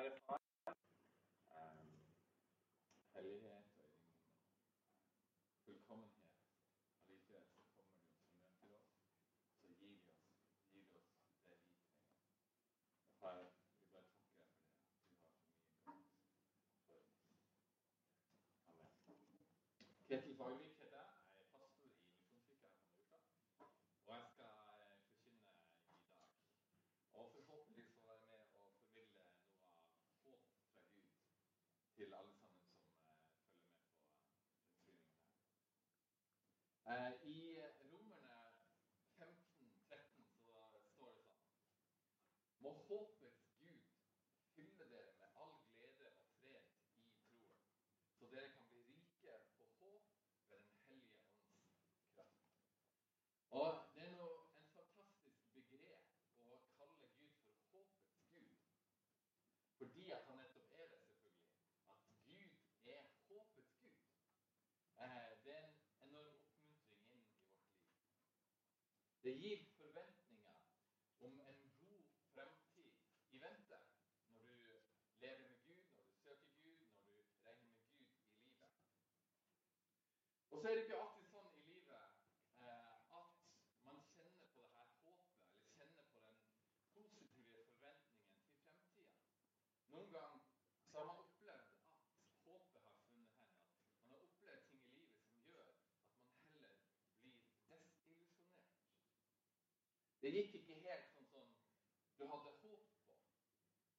identify Eh, I Det gir forventninger om en god fremtid i vente når du lever med Gud, når du søker Gud, når du regner med Gud i livet. Og så er det ikke alltid sånn i livet eh, at man kjenner på det her håpet, eller kjenner på den positive forventningen til fremtida. Noen ganger så har man opplevd at håpet har funnet hen. At man har opplevd ting i livet som gjør at man heller blir desillusjonert. Det gikk ikke helt sånn som du hadde håp på.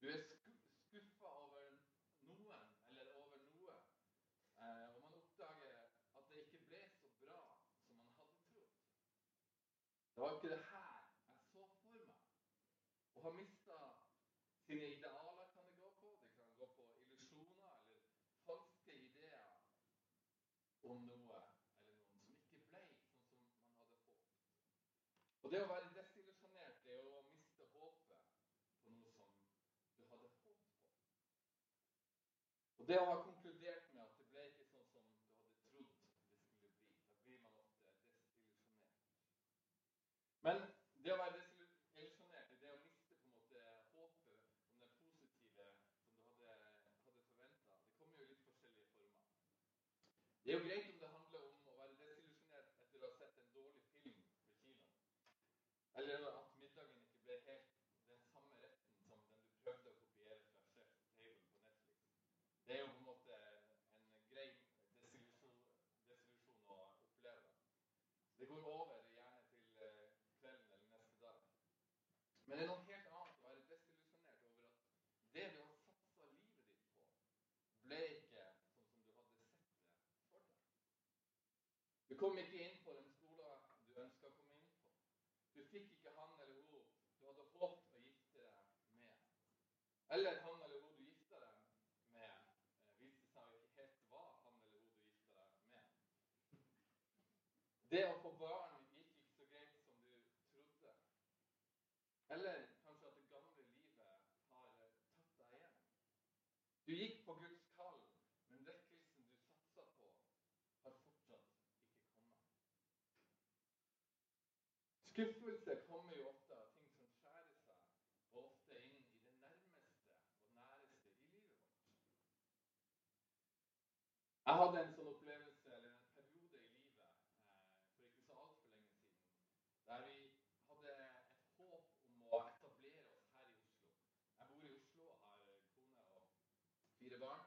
Du er skuffa over noen eller over noe. Eh, og man oppdager at det ikke ble så bra som man hadde trodd. Det var ikke det her jeg så for meg. Å ha mista sine idealer kan det gå på. Det kan gå på illusjoner eller falske ideer om noe eller noen som ikke ble sånn som man hadde håpet. Og det å være desillusjonert det er å miste håpet på noe som du hadde håpet på. Og det å ha konkludert med at det ble ikke sånn som du hadde trodd det skulle bli, da blir man ofte desillusjonert. Men det å være desillusjonert, det å miste på en måte håpet om det positive som du hadde, hadde forventa, det kommer jo i litt forskjellige former. Det er jo greit om det handler om å være desillusjonert etter å ha sett en dårlig film på kino. Eller at middagen ikke ble helt den samme retten som den du prøvde å kopiere fra Chef's Table på Netflix. Det er jo på en måte en grei desillusjon, desillusjon å oppleve. Det går over gjerne til eh, kvelden eller neste dag. Men det er noe helt annet å være desillusjonert over at det du har satsa livet ditt på, ble ikke sånn som du hadde sett det for deg. Du kom ikke inn på den skolen du ønska å komme inn på. Du fikk ikke han eller hun du hadde håpet å gifte deg med. Eller han eller hun du gifta deg med, eh, viste seg ikke helt hva han eller hun du gifta deg med. Det å få barn gikk ikke så greit som du trodde. Eller kanskje at det gamle livet har tatt deg igjen. Du gikk på Guds kall, men vekkelsen du satsa på, har fortsatt ikke kommet. Skuffelse kommer jo ofte av ting som skjærer seg, ofte inn i det nærmeste og næreste i livet vårt. Jeg hadde en sånn opplevelse, eller en periode i livet eh, for ikke så altfor lenge siden, der vi hadde et håp om å etablere oss her i Oslo. Jeg bor i Oslo og har kone og fire barn.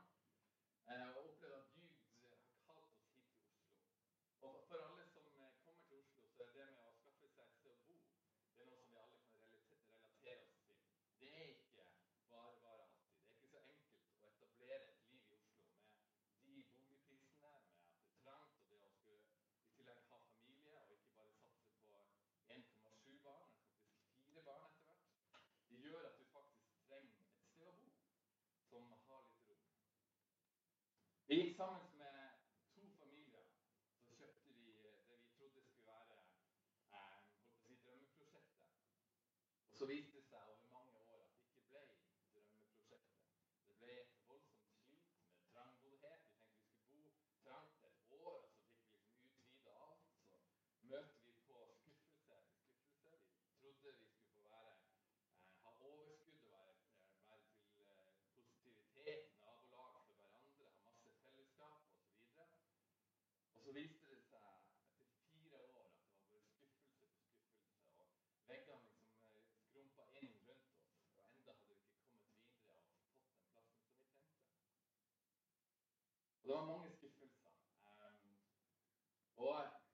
Eh, og opplevde at Gud har kalt oss hit til Oslo. Og for alle som eh, kommer til Oslo, så er det med å skaffe seg et sted å bo, det er noe som vi alle kan relate- relatere oss til. Det er ikke bare bare alltid. Det er ikke så enkelt å etablere et liv i Oslo med de boligprisene, med at det er trangt, og det å skulle i tillegg ha familie, og ikke bare satse på 1,7 barn, men faktisk fire barn etter hvert. Det gjør at du faktisk trenger et sted å bo som har litt rom. Vi gikk sammen med to familier. Så kjøpte vi det vi trodde skulle være eh, drømmeprosjektet. Og så viste viste det seg etter fire år at det var bare skuffelse på skuffelse. Og veggene liksom eh, skrumpa inn rundt oss. Og enda hadde vi ikke kommet videre og fått den plassen som vi trengte. Og det var mange skuffelser. Um, og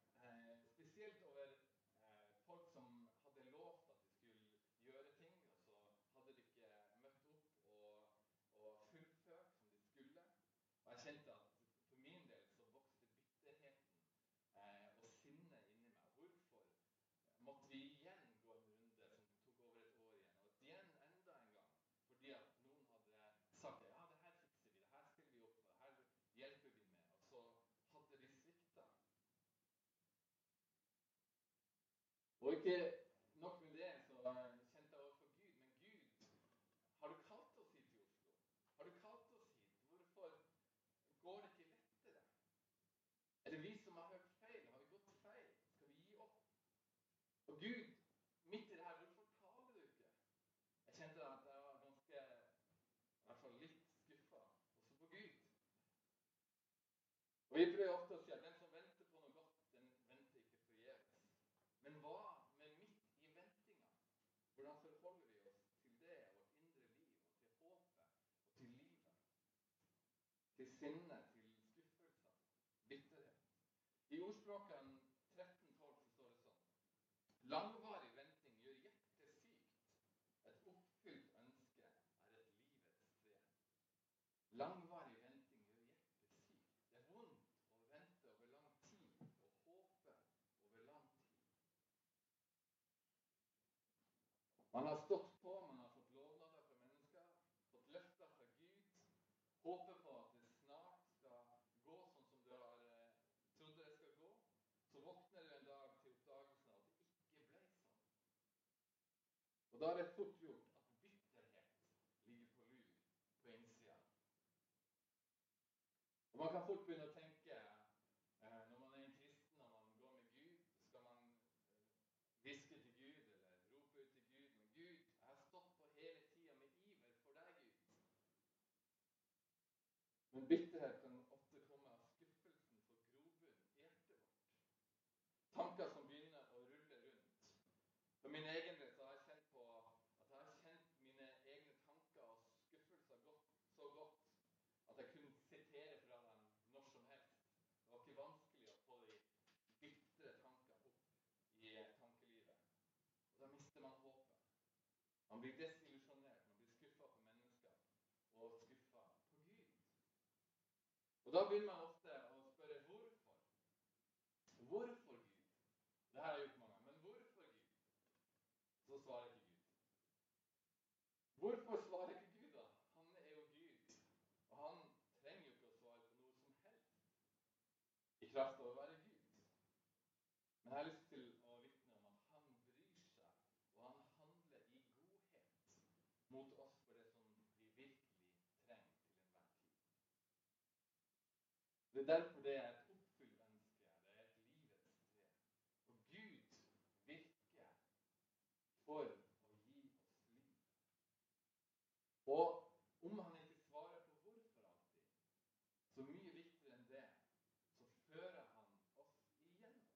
ikke nok med det, så kjente jeg overfor Gud. Men Gud, har du kalt oss hit til Oslo? Har du kalt oss hit? Hvorfor går det ikke lettere? Er det vi som har hørt feil? Har vi gått feil? Skal vi gi opp? Og Gud, midt i det her, hvorfor taler du ikke? Jeg kjente at jeg var ganske I hvert fall litt skuffa også på Gud. Og Vi prøver ofte å si at den som venter på noe godt, den venter ikke forgjeves. Men hva med midt i ventinga? Hvordan forholder vi oss til det, vårt indre liv, og til håpet, og til livet? Til sinne, til skuffelser, bitterhet. I ordspråken 13.12 så står det sånn Langvarig venting gjør hjertet sykt. Et oppfylt ønske er et livets tre. Langvarig venting gjør hjertet sykt. Det er vondt å vente over lang tid og håpe over lang tid. Man har stått på, man har fått lovnader fra mennesker, fått løfter fra Gud. Håper på at det snart skal gå sånn som du har eh, trodd det skal gå. Så våkner du en dag til oppdagelsen av at det ikke ble sånn. Og da er det fort gjort at bitterhet ligger på lur på innsida. Og man kan fort begynne å tenke eh, når man er en kristen og man går med Gud, skal man eh, hviske til Gud eller rope ut til Gud. Men Gud, jeg har stått på hele tida med iver for deg, Gud. Men bitterhet kan ofte komme av skuffelsen for grobunn i hjertet vårt. Tanker som begynner å rulle rundt. For min egen del så har jeg kjent på at jeg har kjent mine egne tanker og skuffelser godt, så godt at jeg kunne sitere fra dem når som helst. Det var ikke vanskelig å få de bitre tankene opp i tankelivet. Og da mister man håpet. Blir desillusjonert, man blir skuffa på mennesker og skuffa på Gud. Og Da begynner man ofte å spørre hvorfor. Hvorfor Gud? Det her har jeg gjort mange ganger. Men hvorfor Gud? Så svarer ikke Gud. Hvorfor svarer ikke Gud, da? Han er jo Gud. Og han trenger jo ikke å svare på noe som helst i kraft av å være Gud. Men jeg har lyst til å vitne om at han bryr seg, og han handler i godhet mot oss for det som vi virkelig trenger til enhver tid. Det er derfor det er et oppfylt ønske. Det er et livets tre. Og Gud virker for å gi oss liv. Og om han ikke svarer på hvorfor alltid, så mye viktigere enn det, så fører han oss igjennom.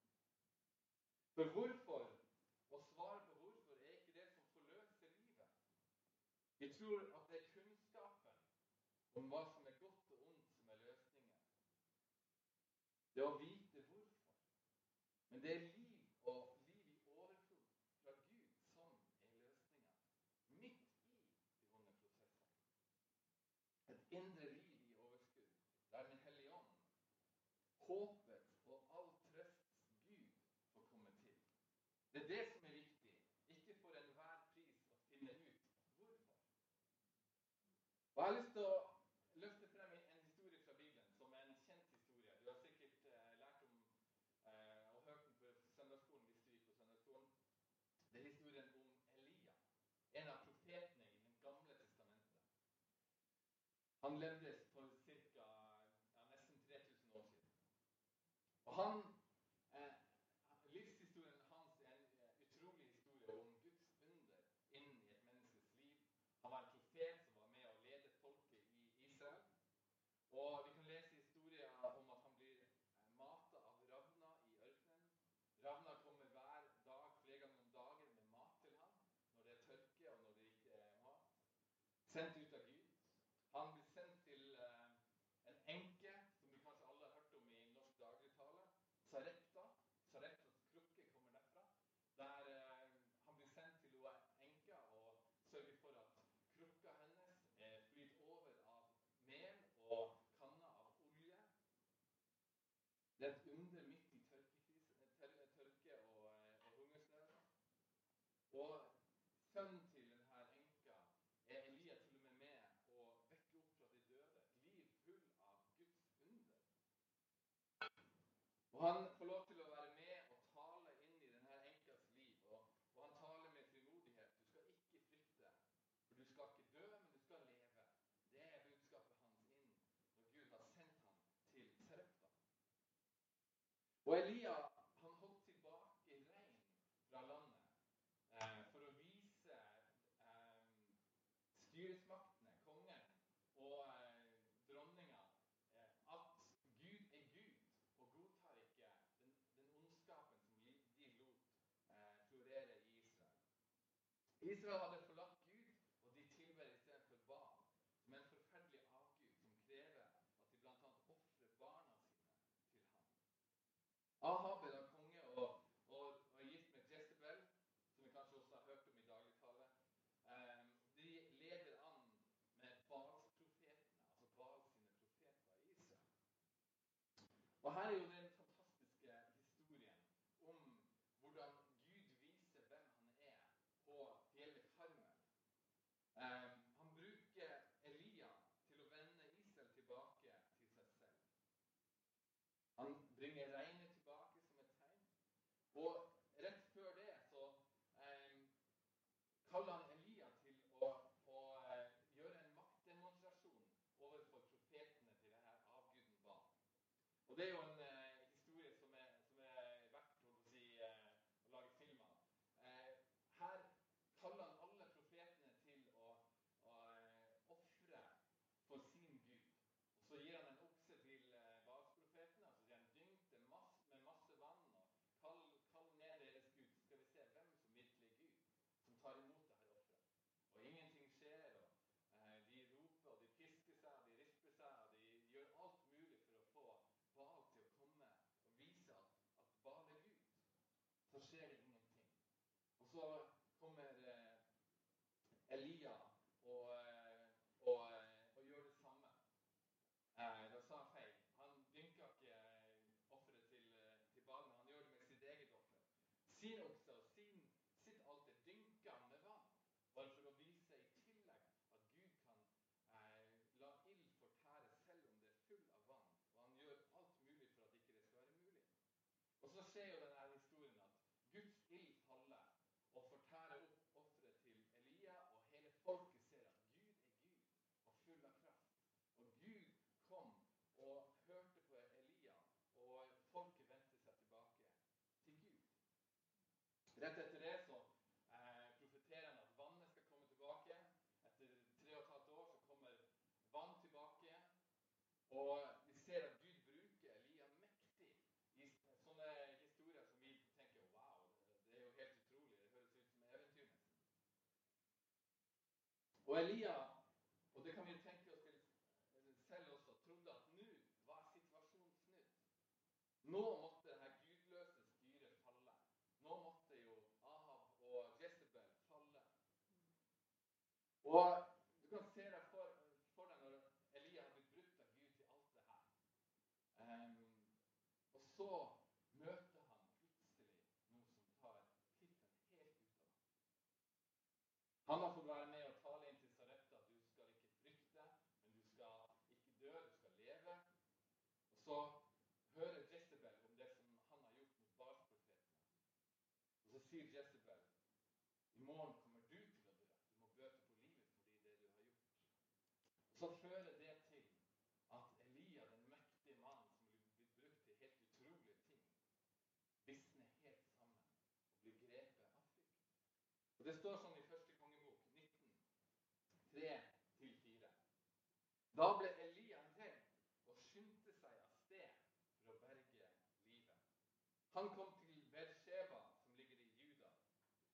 For hvorfor, å svare på hvorfor, er ikke det som forløser livet. Vi tror at det er kunnskapen om hva som er godt og ondt, som er løsningen. Det å vite hvorfor. Men det er liv og liv i overflod fra Gud som er løsninga. Midt i de vonde prosessene. Et indre liv i overskudd, der Den hellige ånd, håpets og all trøsts Gud, får komme til. Det er det som er viktig, ikke for enhver pris å finne ut hvorfor. Og Jeg har lyst til å løfte frem en historie fra Bibelen som er en kjent historie. Du har sikkert eh, lært om eh, og hørt den på søndagsskolen hvis du gikk på søndagsskolen. Det er historien om Elia, en av profetene i Det gamle testamentet. Han levde for ca. Ja, nesten 3000 år siden. Og han, eh, Livshistorien hans er en eh, utrolig historie om Guds under inn i et menneskes liv. Han var en profet som var med og ledet folket i Israel. Og vi kan lese historier om at han blir eh, mata av ravna i ørkenen. Ravna kommer hver dag, flere ganger om dagen med mat til ham når det er tørke og når det ikke er mat. Sendt ut av Gud. Han blir sendt til eh, en enke, som vi kanskje alle har hørt om i norsk dagligtale. Sarepta. Sareptas krukke kommer derfra. Der eh, han blir sendt til hun enka og sørger for at krukka hennes eh, flyter over av mel og kanner av olje Det er et under midt i tørke, tørke og, og hungersnød. Og sønnen til denne enka er Elia til og med med å vekke opp fra de døde. Et liv full av Guds under. Og Han får lov til å være med og tale inn i denne enkas liv. Og, og han taler med frimodighet. Du skal ikke frykte, for du skal ikke dø, men du skal leve. Det er budskapet hans inn når Gud har sendt ham til Serepta. Og Elia han holdt tilbake regn fra landet eh, for å vise eh, styresmaktene, kongen og eh, dronninga, eh, at Gud er Gud og godtar ikke den, den ondskapen som de lot eh, florere i Israel. Israel hadde forlatt Gud, og de tilber istedenfor Baal, som en forferdelig avgud som krever at de bl.a. ofrer barna sine til ham. Ahab er da konge og, og, og er gift med Jezebel, som vi kanskje også har hørt om i dagligtale. Um, de leder an med Bals-profetene, altså Bals sine profeter i Israel. Og her er jo den fantastiske historien om hvordan Gud viser hvem han er på fjellet Karmel. Um, han bruker Elia til å vende Israel tilbake til seg selv. Han bringer regnet tilbake som et tegn. Og rett før det så eh, kaller han Elia til å, å eh, gjøre en maktdemonstrasjon overfor profetene til denne avguden Baal. Og det er jo en eh, historie som er, som er verdt å, si, eh, å lage film av. Eh, her kaller han alle profetene til å, å eh, ofre for sin Gud. Og så gir han en okse til eh, Balsprofetene. og så sier han dynk det masse, med masse vann og kall, kall ned deres Gud. Så skal vi se hvem som virkelig er Gud, som tar imot dette offeret. Og ingenting skjer. og eh, De roper og de pisker seg, og de risper seg, og de gjør alt mulig for å få Baal til å komme og vise at, at Baal er Gud. Så skjer det ingenting. Og så kommer eh, Elia og, eh, og, eh, og gjør det samme. Eh, da sa han feil. Han dynka ikke eh, offeret til, eh, til Baal, men han gjør det med sitt eget offer. Sin okse og sin, sitt alter dynka han med vann, bare for å vise i tillegg at Gud kan eh, la ild fortære selv om det er full av vann. Og han gjør alt mulig for at ikke det skal være mulig. Og så skjer jo denne historien at Guds ild faller og fortærer opp offeret til Elia, og hele folket ser at Gud er Gud og full av kraft. Og Gud kom og hørte på Elia, og folket vendte seg tilbake til Gud. Rett etter det så eh, profeterer han at vannet skal komme tilbake. Etter tre og et halvt år så kommer vann tilbake. Og vi ser at Gud bruker Elia mektig i sånne historier som vi tenker wow, det er jo helt utrolig. Det høres ut som eventyr nesten. Og Elia, og det kan vi tenke oss til selv også trodde at nå var situasjonen snudd. Nå måtte denne gudløse styret falle. Nå måtte jo Ahab og Jezebel falle. Og du kan se deg for, for deg når Elia har blitt brutt av Gud til alt det her. Um, og så møter han plutselig noe som tar piffen helt ut av ham. Han har fått være med og tale inn til Sarepta at du skal ikke frykte, men du skal dø, du skal leve. Og så hører Jezebel om det som han har gjort mot Baals-profetene. Og så sier Jezebel i morgen kommer du til å dø. Du må bøte på livet fordi det du har gjort. Så fører det til at Elia, den mektige mannen som blir brukt til helt utrolige ting, visner helt sammen og blir grepet av frykt. Og Det står sånn i første kongebok 19, 3-4. Da ble Elia redd og skyndte seg av sted for å berge livet. Han kom til Bersheba, som ligger i Juda.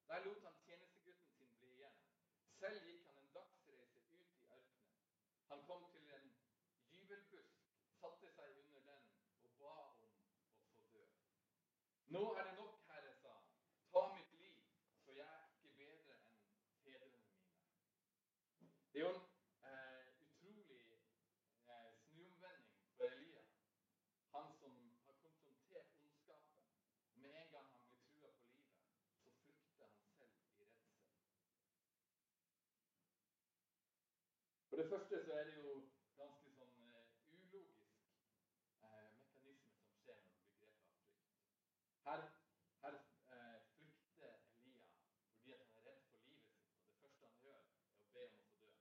Der lot han tjenestegutten sin bli igjen. Selv gikk han en dagsreise ut i ørkenen. Han kom til en gyvelbusk, satte seg under den og ba om å få dø. Nå er det nok, Herre, sa han. Ta mitt liv, så jeg er ikke bedre enn fedrene mine. Det er jo en eh, utrolig eh, snuomvending for Elia. Han som har kommet For det første så er det jo ganske sånn uh, ulogisk uh, mekanisme som skjer når du blir grepet av frykt. Her, her uh, frykter Elia fordi han er redd for livet sitt, og det første han gjør, er å be om å få dø.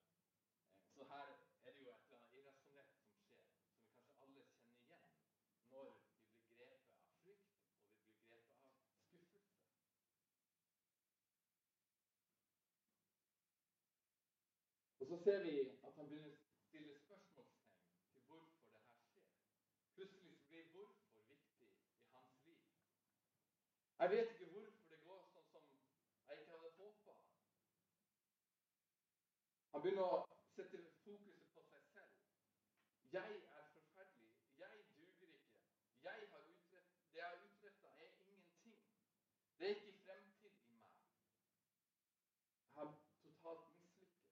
Så her er det jo et eller annet irrasjonelt som skjer, som vi kanskje alle kjenner igjen når vi blir grepet av frykt, og vi blir grepet av skuffelse. Og så ser vi at han begynner å stille spørsmålstegn til hvorfor det her skjer. Plutselig blir hvorfor viktig i hans liv. Jeg vet ikke hvorfor det går sånn som jeg ikke hadde håpa. Han begynner å sette fokuset på seg selv. Jeg er forferdelig. Jeg duger ikke. Jeg har utrett, det jeg har utretta, er ingenting. Det er ikke fremtid i meg. Jeg har totalt mislykkes.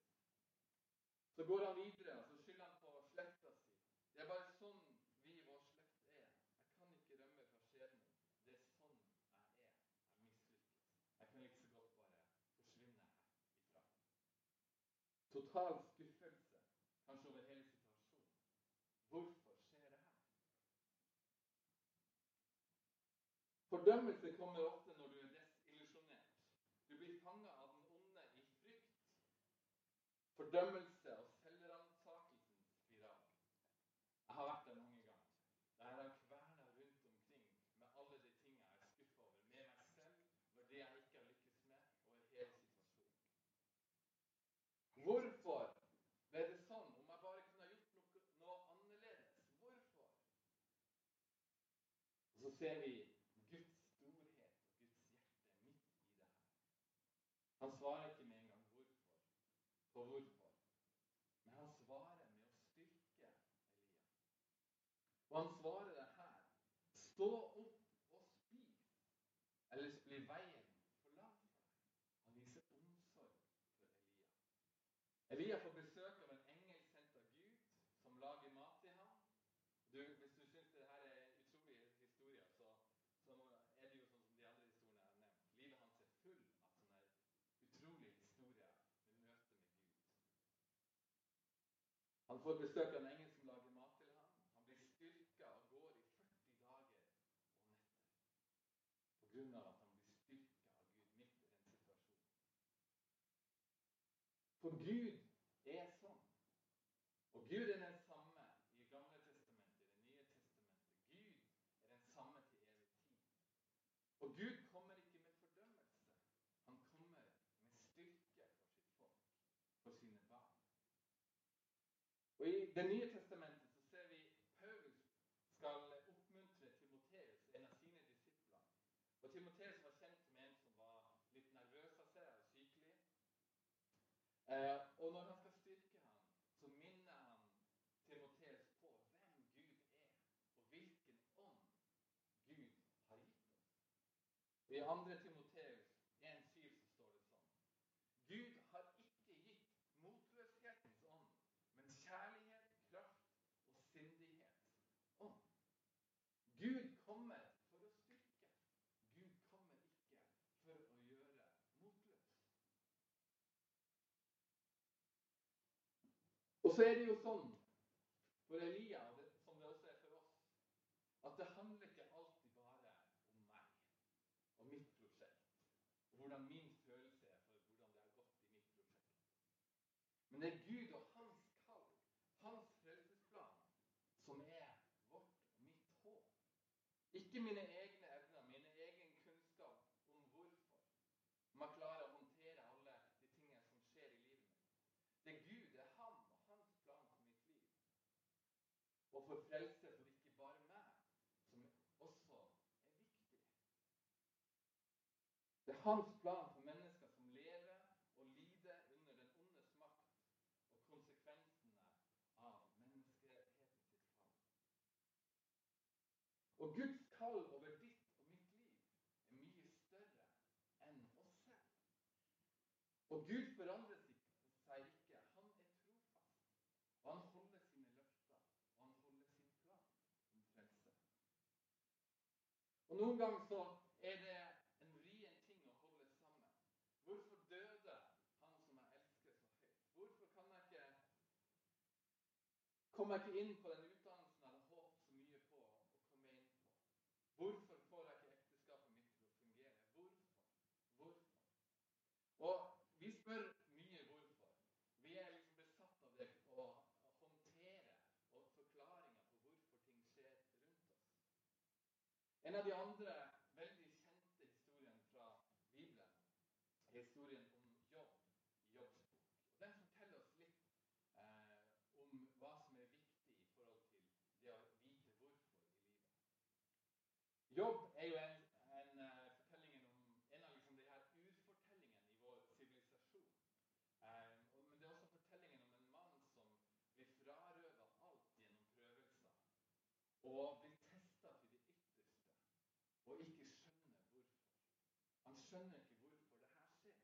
Så går han videre og så skylder han på slekta si. Det er bare sånn vi i vår slekt er. Jeg kan ikke rømme fra skjebnen. Det er sånn jeg er. Jeg mislykkes. Jeg kan like så godt bare forsvinne herifra. Total skuffelse, kanskje over hele situasjonen. Hvorfor skjer det her? Fordømmelse kommer ofte når du er desillusjonert. Du blir fanga av den onde i frykt, fordømmelse og selvransakelsens spiral. Jeg har vært der mange ganger. Der jeg har kverna rundt omkring med alle de tingene jeg er skuffa over. Med meg selv, over det jeg ikke har lykkes med, over hele situasjonen. Hvorfor ble det sånn? Om jeg bare kunne ha gjort noe, noe annerledes? Hvorfor? Og så ser vi Guds storhet og Guds hjerte midt i det her. Han svarer ikke med en gang hvorfor på hvorfor, men han svarer med å styrke Elia. Og han svarer det her. Stå opp og spis, ellers blir veien for lang for deg. Han viser omsorg for Elia. Elia får besøk av en engel sendt av Gud, som lager mat til ham. Du, hvis du syns dette er utrolige historier, så, så, er det jo sånn som de andre historiene jeg har nevnt. Livet hans er full av sånne utrolige historier med møte med Gud. Han får besøk av en engel som lager mat til ham. Han blir styrka og går i 40 dager og netter på grunn av at han blir styrka av Gud midt i den situasjonen. For Gud er sånn. Og Gud er den samme i Gamle testamentet, i Det nye testamentet. Gud er den samme til evig tid. Og Gud kommer ikke med fordømmelse. Han kommer med styrke for sitt folk, for sine barn. Og I Det nye testamentet så ser vi Paulus skal oppmuntre Timoteus, en av sine disipler. Og Timoteus var kjent med en som var litt nervøs av seg og sykelig. Eh, og når han skal styrke ham, så minner han Timoteus på hvem Gud er, og hvilken ånd Gud har gitt oss. I 2. Timoteus 1,7 så står det sånn Gud har ikke gitt motløshetens ånd, men kjærlighet, kraft og sindighet ånd. Gud kommer for å styrke. Gud kommer ikke for å gjøre motløs. Og så er det jo sånn for Elia, som det også er for oss, at det handler ikke alltid bare om meg og mitt prosjekt. Og hvordan min følelse er for hvordan det har gått i mitt prosjekt. Men det er Gud og hans kall, hans frelsesplan, som er vårt og mitt håp. Ikke mine egne evner, mine egen kunnskap om hvorfor. Om jeg klarer å håndtere alle de tingene som skjer i livet mitt. Det er Gud, det er han og hans plan for mitt liv. Og for frelse for ikke bare meg, som også er viktig. Det er hans plan for mennesker som lever og lider under den ondes makt og konsekvensene av menneskeheten fall. Og Guds noen ganger så er det en vrien ting å holde sammen. Hvorfor døde han som jeg elsker så høyt? Hvorfor kan jeg ikke komme jeg ikke inn på den En av de andre veldig kjente historiene fra Bibelen er historien om jobb i Jobbs Den forteller oss litt eh, om hva som er viktig i forhold til det å vite hvorfor i livet. Jobb er jo en, en uh, fortellingen om en av liksom de her urfortellingene i vår sivilisasjon. Um, men det er også fortellingen om en mann som blir frarøva alt gjennom prøvelser. Og blir testa til det ytterste og ikke skjønner hvorfor. Han skjønner ikke hvorfor det her skjer.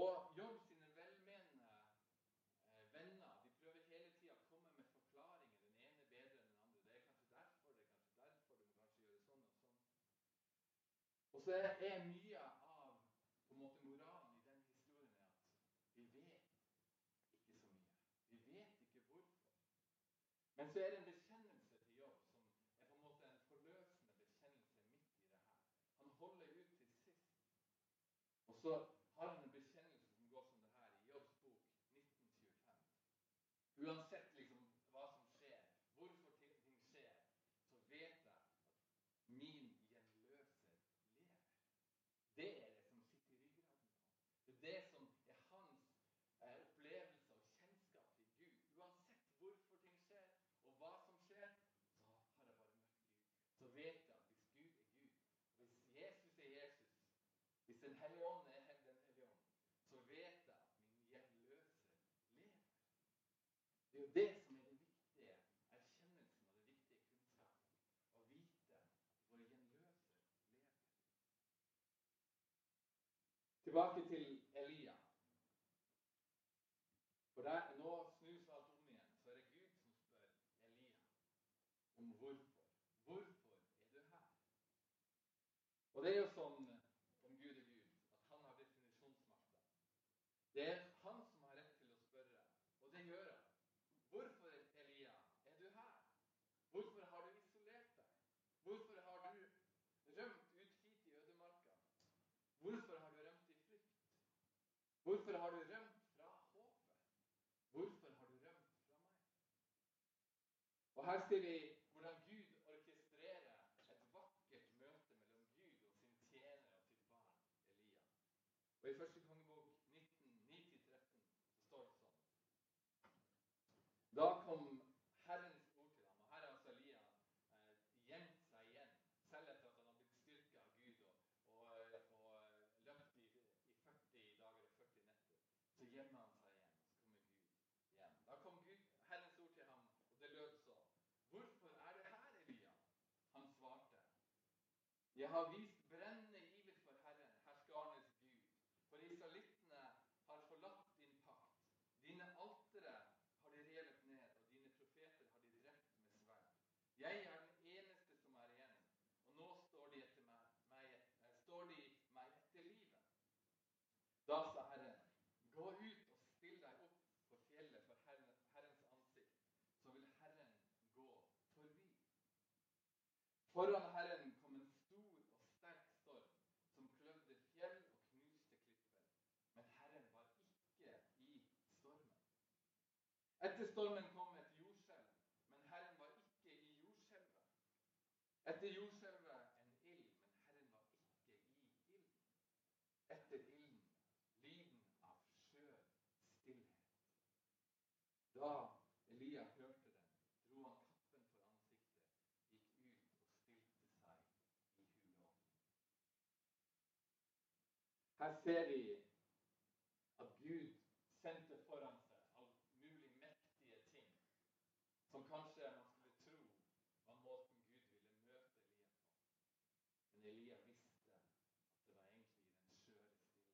Og Jobb sine velmenende eh, venner de prøver hele tida å komme med forklaringer. Den ene bedre enn den andre. Det er kanskje derfor, det er kanskje derfor, du må kanskje gjøre sånn og sånn. Og så er mye av på en måte moralen i den historien er at vi vet ikke så mye. Vi vet ikke hvorfor. Men så er det en bekjennelse til jobb som er på en måte en forløsende bekjennelse midt i det her. Han holder ut til sist. Og så har han en bekjennelse som går som det her i Jobbs bok 1925. Uansett liksom hva som skjer, hvorfor ting skjer, så vet jeg at min gjenløser lever. Det er det som sitter i ryggraden på Det er det som er hans eh, opplevelse og kjennskap til Gud. Uansett hvorfor ting skjer, og hva som skjer, så har jeg bare møtt Gud. Så vet jeg at hvis Gud er Gud, hvis Jesus er Jesus, hvis Den hellige ånd er Den hellige ånd, så vet jeg at min gjenløser lever. Det er jo det som er det viktige erkjennelsen og det viktige kunnskapen. Å vite at vår gjenløser lever. Tilbake til Elia. For der, Nå snus alt om igjen. Så er det Gud som spør Elia om hvorfor. Hvorfor er du her? Og det er jo sånn om Gud er Gud, at han har definisjonsmakta. Det er han som har rett til å spørre, og det gjør han. Hvorfor, Elia, er du her? Hvorfor har du isolert deg? Hvorfor har du rømt ut hit i ødemarka? Hvorfor har du rømt i frykt? Hvorfor har du rømt fra håpet? Hvorfor har du rømt fra meg? Og vi hvordan Gud orkestrerer et vakkert møte mellom Gud og sin tjener og tilbake Elia. Og I første kongebok 19.9-13 så står det sånn Da kom Herrens ord til ham. Og her har altså Elia eh, gjemt seg igjen, selv etter at han har blitt styrka av Gud og, og, og eh, løpt i, i, 40 dager og 40 netter. Så gjemmer han seg igjen, og så kommer Gud igjen. Da kom Gud, Herrens ord til ham, og det lød så. Hvorfor er du her, Elia? Han svarte. Jeg har vist brennende iver for Herren, herskarenes Gud. For israelittene har forlatt din pakt. Dine altere har de revet ned, og dine profeter har de drept med sverd. Jeg er den eneste som er igjen, og nå står de, etter meg, meg, eh, står de meg etter livet. Da sa Herren, gå ut og still deg opp på fjellet for Herrens ansikt, så vil Herren gå forbi. Foran Herren kom en stor og sterk storm som kløvde fjell og men Herren var ikke i stormen. Etter stormen kom et jordskjelv, men Herren var ikke i jordskjelvet. Etter jordskjelvet en ild, men Herren var ikke i ilden. Etter ilden lyden av skjør stillhet. Da Elia hørte den, dro han kappen for ansiktet, gikk ut og stilte seg i huet. Her ser vi at Gud sendte foran seg alt mulig mektige ting som kanskje man skulle tro var måten Gud ville møte Elia på. Men Elia visste at det var egentlig i den skjøre stillhet,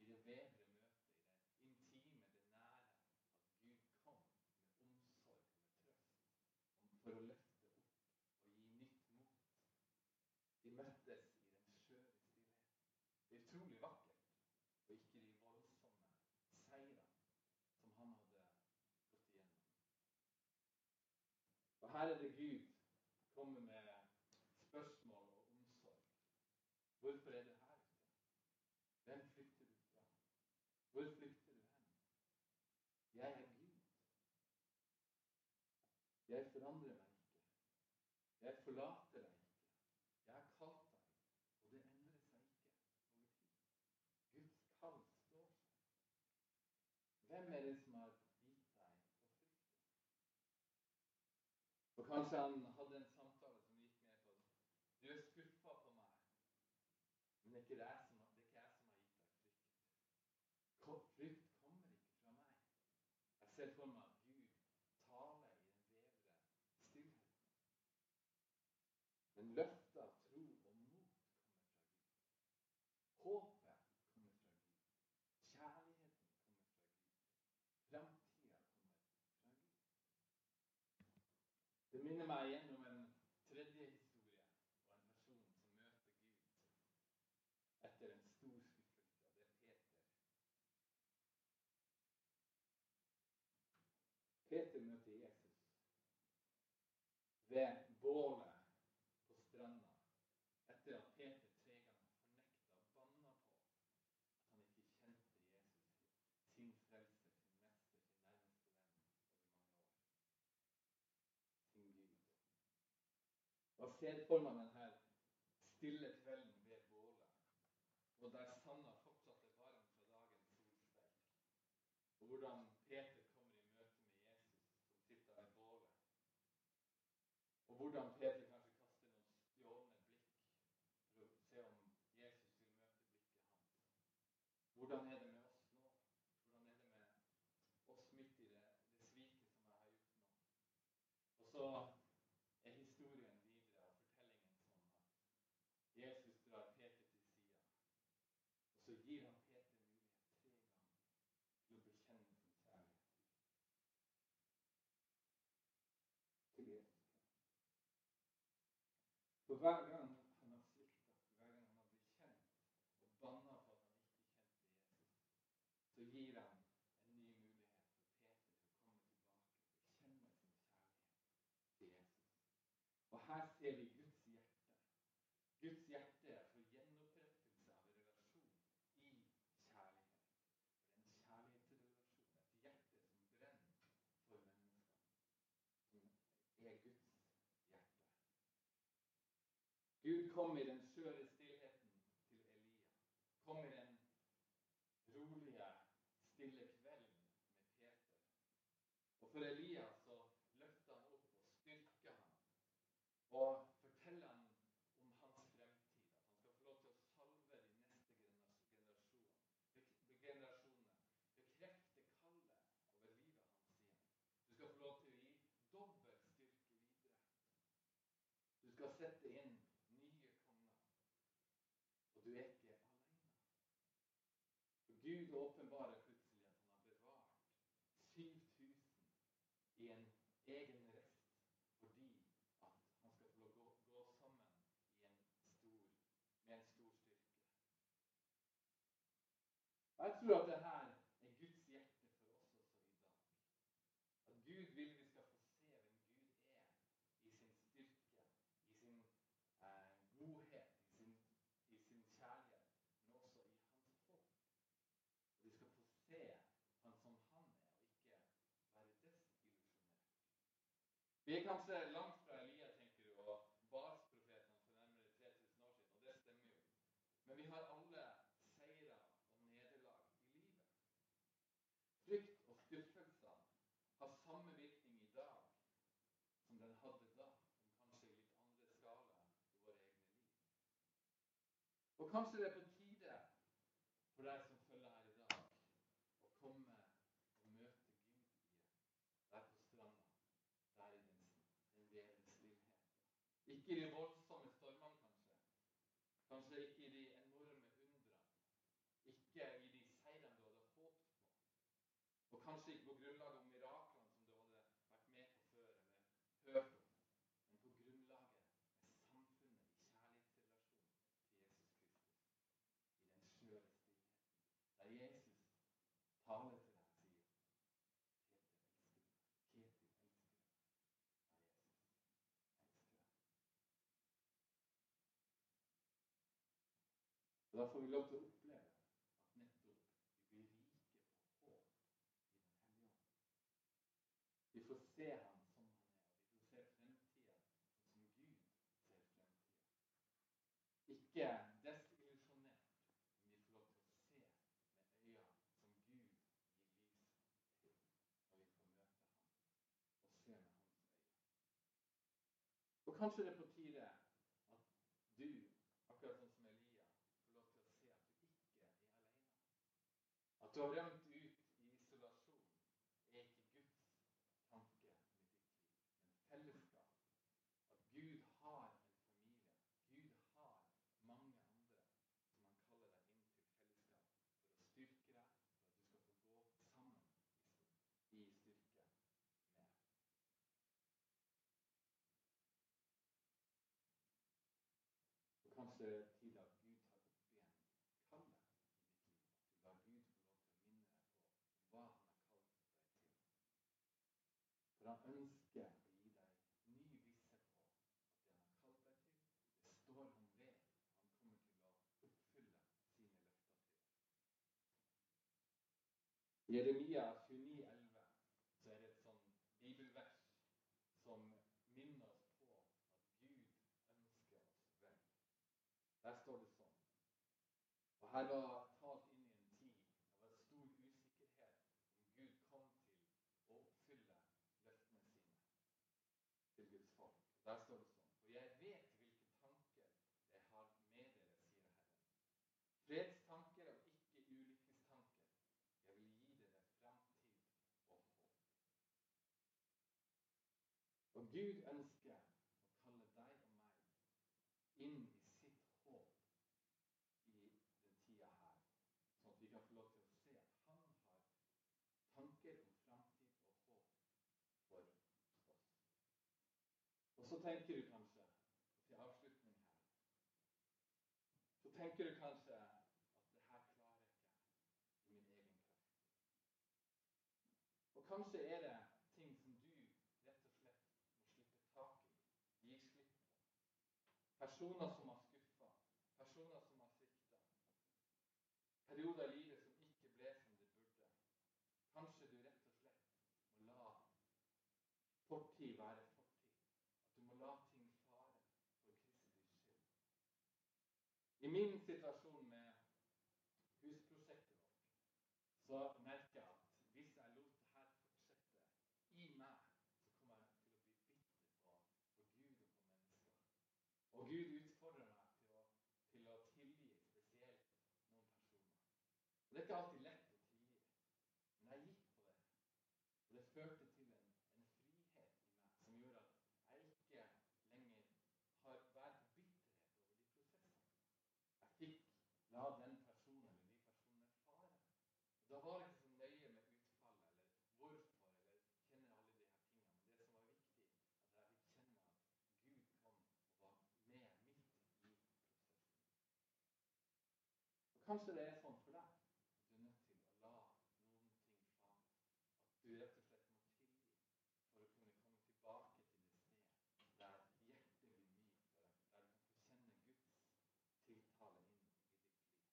i det bedre møtet, i det intime, det nære, at Gud kom med omsorg og med trøst for å løfte opp og gi nytt mot. De møttes i den skjøre stillhet. Det er utrolig vakkert og ikke de voldsomme seirene som han hadde gått igjennom. Her er Gud komme med spørsmål og omsorg. Hvorfor er du her ute? Hvem flykter du fra? Hvor flykter du hen? Jeg er Gud. Jeg forandrer meg ikke. Jeg forlater deg ikke. Jeg har kalt deg, og det endrer seg ikke over tid. Guds kall står seg. Hvem er det som har gitt deg å frykte? Og kanskje han hadde en samtale som gikk med på Du er skuffa på meg, men det er ikke jeg som, det er ikke jeg som har gitt deg frykt. Kom- Frykt kommer ikke fra meg. Jeg ser for meg at Gud taler i den vevre stillheten. Men løftet av tro og mot kommer fra Gud. Håpet kommer fra Gud. Kjærligheten kommer fra Gud. Framtida kommer fra Gud. Minner meg gjennom en tredje historie og en person som møter Gud etter en stor skuffelse. og Det er Peter. Peter møter Jesus ved bålet på stranda etter at Peter tre ganger fornekta og banna på at han ikke kjente Jesus, sin frelser, sin mester, sin nærmeste venn over mange år. Sin Gud. Og jeg ser meg denne stille kvelden ved bålet, og der sanda fortsatt er varm fra dagens solsteik. Og hvordan Peter kommer i møte med Jesus som sitter ved bålet. Og hvordan Peter kanskje kaster noen stjålne blikk for å se om Jesus vil møte blikket hans. Hvordan er det med oss nå? Hvordan er det med oss midt i det, det sviket som jeg har gjort nå? Og så er historien videre og fortellingen sånn at Jesus drar Peter til sida. Og så gir han Peter mulighet tre ganger til å bekjenne sin kjærlighet til, til Jesus. For hver gang han har svikta, hver gang han har bekjent og banna for at han ikke kjente Jesus, så gir han en ny mulighet for Peter til å komme tilbake og kjenne sin kjærlighet til Jesus. Og her ser vi Guds hjerte. Guds hjerte for gjenopprettelse av en relasjon i kjærlighet. For det er en kjærlighetsrelasjon, et hjerte som brenner for mennesker. Som er Guds hjerte. Gud kom i den skjøre stillheten til Elia. Kom i den rolige, stille kvelden med Peter. Og for Elia så løfter han opp og styrker ham. Og forteller han om hans fremtid. At han skal få lov til å salve de neste generasjonene. Bekrefte kallet over livet hans igjen. Du skal få lov til å gi dobbel styrke videre. Du skal sette inn nye konger. Og du er ikke alene. For Gud åpenbarer plutselig at han har bevart 7000 i en egen rest fordi at han skal få gå, gå sammen en stor, med en stor styrke. Jeg tror at det her er Guds hjerte for oss også i dag. At Gud vil vi skal få se hvem Gud er i sin styrke, i sin eh, godhet, i sin, i sin kjærlighet, men også i hans håp. Og vi skal få se han som han er, og ikke være desillusjonert. Vi er kanskje langt fra Elia, tenker du, og Bals-profetene for nærmere 3000 år siden, og det stemmer jo. Men vi har alle seire og nederlag i livet. Frykt og skuffelser har samme virkning i dag som den hadde da, om kanskje litt andre skala i våre egne liv. Og kanskje det er på tide for deg som følger her i dag, å komme og møte Gud igjen. Der på stranda. Der i den, den vevende stillheten. Ikke i de voldsomme stormene, kanskje. Kanskje ikke i de enorme undrene. Ikke i de seirene du hadde håpet på. Og kanskje ikke på grunnlag av miraklene som du hadde vært med på før eller hørt om, men på grunnlaget av samfunnet i kjærlighetsrelasjon til Jesus Kristus. I den skjøre stillheten. Der Jesus taler til deg og sier Ketil elsker du meg. Ketil elsker du meg. Ja, Jesus. Og Da får vi lov til å oppleve at nettopp vi blir rike på håp i Den hellige ånd. Vi får se ham som han er, vi får se fremtida som Gud ser fremtida. Ikke desillusjonert, men vi får lov til å se med øynene som Gud gir lys til når vi får møte ham og se med hans øyne. Og kanskje det er på tide at du, akkurat sånn som Elia, får lov til å se at du ikke er alene. At du har rømt ut i isolasjon, er ikke Guds tanke med ditt liv, men fellesskap. At Gud har en familie. Gud har mange andre som han kaller deg inn til fellesskap for å styrke deg, for at du skal få gå sammen i styrke med. Og kanskje det er tid at Gud tar opp igjen kallet i ditt liv. At du lar Gud få lov til å minne deg på hva han har kalt deg til. For han ønsker å gi deg ny visshet på at det han har kalt deg til, det står han ved. Han kommer til å oppfylle sine løfter til deg. I Jeremia 29, 11, så er det et sånn bibelvers som minner oss på at Gud ønsker oss vel. Der står det sånn. Og her var talt inn i en tid det var stor usikkerhet om Gud kom til å oppfylle løftene sine til Guds folk. Der står det sånn. For jeg vet hvilke tanker jeg har med dere, sier Herren. Fredstanker og ikke ulykkestanker. Jeg vil gi dere framtid og håp. Gud ønsker å kalle deg og meg inn i sitt håp i den tida her, sånn at vi kan få lov til å se at han har tanker om framtid og håp for oss. Og så tenker du kanskje, til avslutning her Så tenker du kanskje at det her klarer jeg ikke i min egen kraft. Og kanskje er det ting som du rett og slett må slippe tak i, gi slipp på. Personer som har skuffa, personer som har svikta. Perioder i livet som ikke ble som det burde. Kanskje du rett og slett må la fortid være fortid. At du må la ting fare for Kristi skyld. I min situasjon med husprosjektet vårt, så merker jeg at hvis jeg lot det her fortsette i meg, så kommer jeg til å bli bitter på, på Gud og på mennesker. Gud utfordrer meg til å, til å tilgi spesielt noen personer. Og Det er alltid lett å tilgi, men jeg gikk på det. Og det førte til en, en frihet i meg som gjorde at jeg ikke lenger har vært på bitterhet over de prosessene. Jeg fikk la den personen eller de personene fare. Og Da var det ikke så nøye med utfallet eller hvorfor eller kjenner alle de her tingene. Men det som var viktig, at jeg fikk kjenne at Gud kom og var med midt i prosessen. Og Kanskje det er sånn for deg du er nødt til å la noen ting fra. At du rett og slett må tilgi for å kunne komme tilbake til det sted der hjertet blir mykt, der der du kan få kjenne Guds tiltale inn i ditt liv.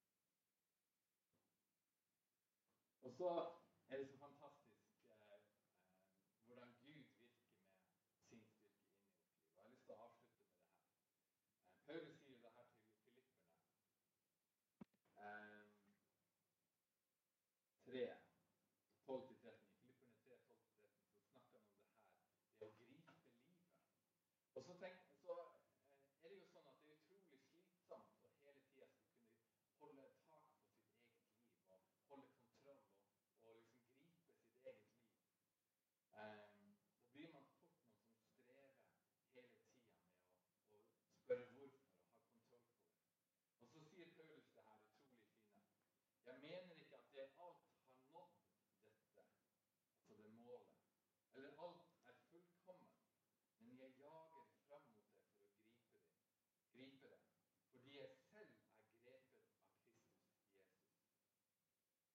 Og så er det så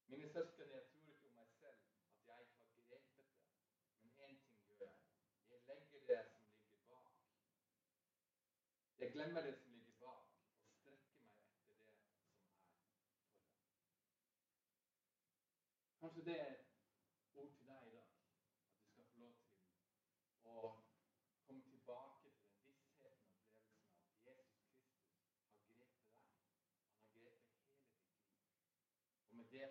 Mine søsken, jeg tror ikke om meg selv at jeg har grepet det. Men én ting gjør jeg. Jeg legger det som ligger bak. Jeg glemmer det som ligger bak, og strekker meg etter det som er foran. Kanskje det er ord til deg i dag. At du skal få lov til å komme tilbake til den vissheten og opplevelsen av at Jesus Kristus har grepet deg. Han har grepet hele ditt liv. Og med det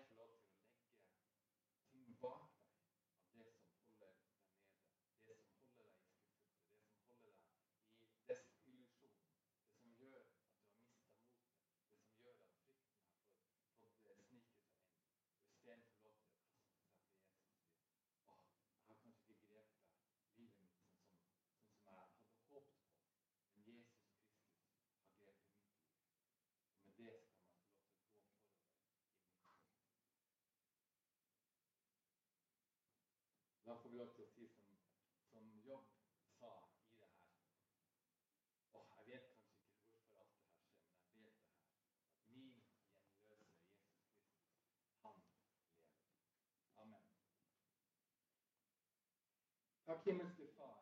nødt til å si som, som Jobb sa i det her. Åh, jeg vet kanskje ikke hvorfor alt det her skjer, men jeg vet det her. At min gjenløse Jesus Kristus, han lever. Amen. Takk, himmelske Far.